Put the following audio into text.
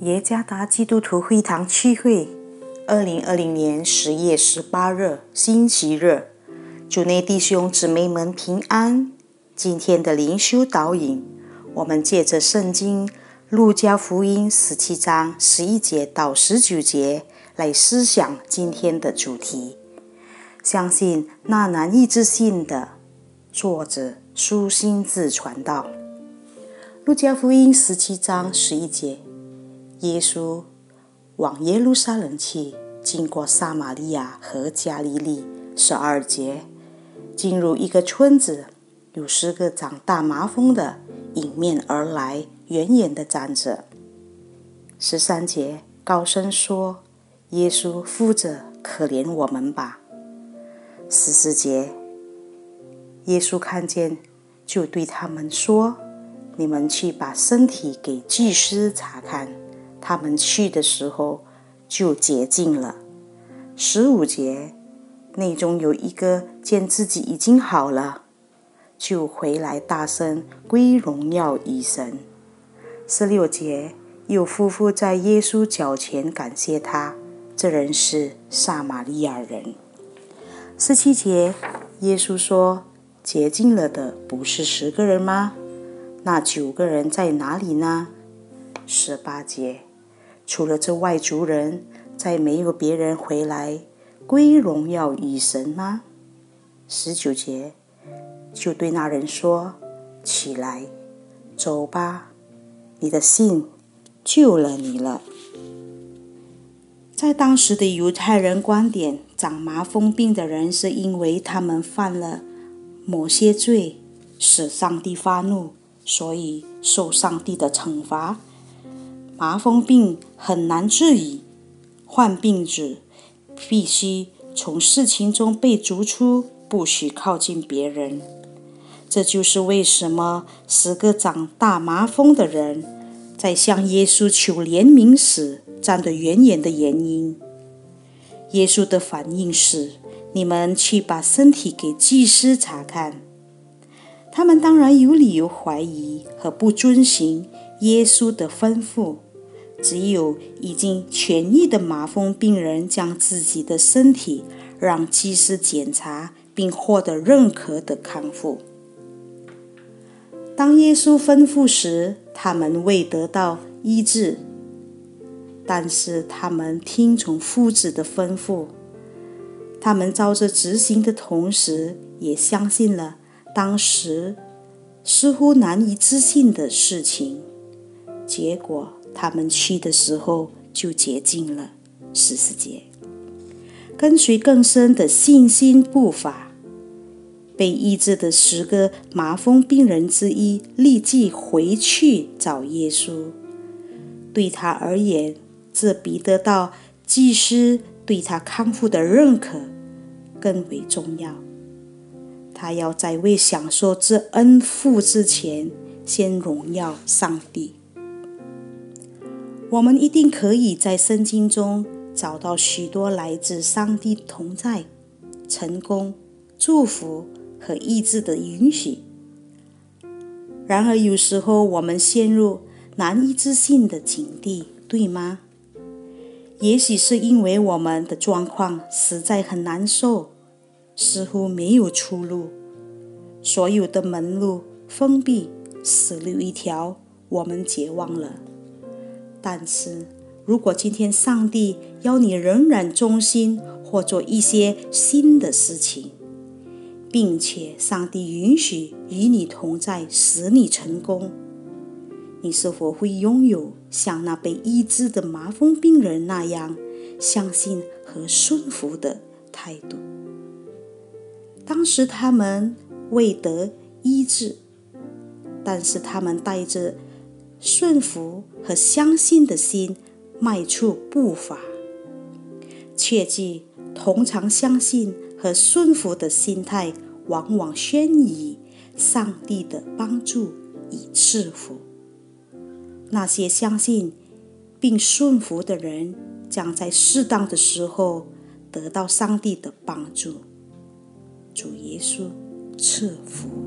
耶加达基督徒会堂区会，二零二零年十月十八日，星期日，主内弟兄姊妹们平安。今天的灵修导引，我们借着圣经路加福音十七章十一节到十九节来思想今天的主题。相信那难以置信的，作者舒心自传道。路加福音十七章十一节。耶稣往耶路撒冷去，经过撒玛利亚和加利利十二节，进入一个村子，有十个长大麻风的迎面而来，远远的站着。十三节高声说：“耶稣扶着，可怜我们吧。”十四节，耶稣看见，就对他们说：“你们去把身体给祭司查看。”他们去的时候就洁净了。十五节内中有一个见自己已经好了，就回来大声归荣耀以神。十六节有夫妇在耶稣脚前感谢他，这人是撒玛利亚人。十七节耶稣说：“洁净了的不是十个人吗？那九个人在哪里呢？”十八节。除了这外族人，再没有别人回来归荣耀与神吗？十九节就对那人说：“起来，走吧，你的信救了你了。”在当时的犹太人观点，长麻风病的人是因为他们犯了某些罪，使上帝发怒，所以受上帝的惩罚。麻风病很难治愈，患病者必须从事情中被逐出，不许靠近别人。这就是为什么十个长大麻风的人在向耶稣求怜悯时站得远远的原因。耶稣的反应是：“你们去把身体给祭司查看。”他们当然有理由怀疑和不遵行耶稣的吩咐。只有已经痊愈的麻风病人将自己的身体让技师检查，并获得认可的康复。当耶稣吩咐时，他们未得到医治，但是他们听从夫子的吩咐。他们照着执行的同时，也相信了当时似乎难以置信的事情。结果。他们去的时候就洁净了十四节，跟随更深的信心步伐，被医治的十个麻风病人之一立即回去找耶稣。对他而言，这比得到祭司对他康复的认可更为重要。他要在未享受这恩福之前，先荣耀上帝。我们一定可以在圣经中找到许多来自上帝同在、成功、祝福和意志的允许。然而，有时候我们陷入难以置信的境地，对吗？也许是因为我们的状况实在很难受，似乎没有出路，所有的门路封闭，死路一条，我们绝望了。但是，如果今天上帝要你仍然忠心或做一些新的事情，并且上帝允许与你同在，使你成功，你是否会拥有像那被医治的麻风病人那样相信和顺服的态度？当时他们未得医治，但是他们带着。顺服和相信的心迈出步伐。切记，通常相信和顺服的心态，往往宣以上帝的帮助与赐福。那些相信并顺服的人，将在适当的时候得到上帝的帮助。主耶稣赐福。